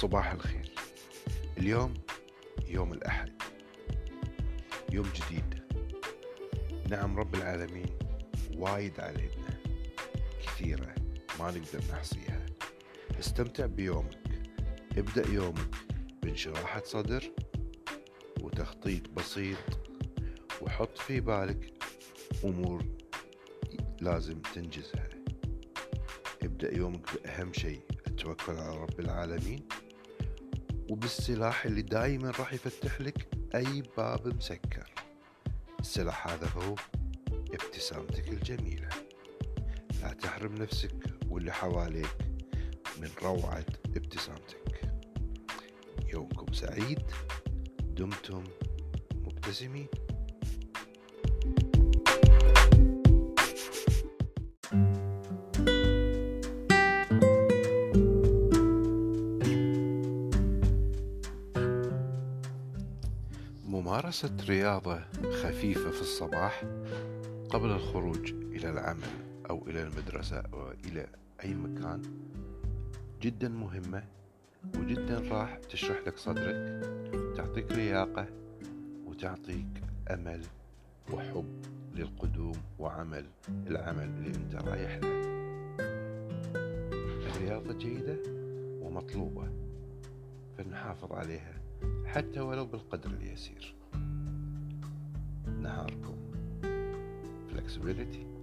صباح الخير. اليوم يوم الأحد. يوم جديد. نعم رب العالمين وايد علينا. كثيرة. ما نقدر نحصيها. استمتع بيومك. ابدأ يومك بانشراحة صدر وتخطيط بسيط وحط في بالك أمور لازم تنجزها. ابدأ يومك بأهم شيء. التوكل على رب العالمين. وبالسلاح اللي دايما راح يفتح لك أي باب مسكر. السلاح هذا هو ابتسامتك الجميلة. لا تحرم نفسك واللي حواليك من روعة ابتسامتك. يومكم سعيد. دمتم مبتسمين. ممارسة رياضة خفيفة في الصباح قبل الخروج إلى العمل أو إلى المدرسة أو إلى أي مكان جدا مهمة وجدا راح تشرح لك صدرك تعطيك لياقة وتعطيك أمل وحب للقدوم وعمل العمل اللي أنت رايح له. الرياضة جيدة ومطلوبة فنحافظ عليها حتى ولو بالقدر. اليسير نهاركم flexibility.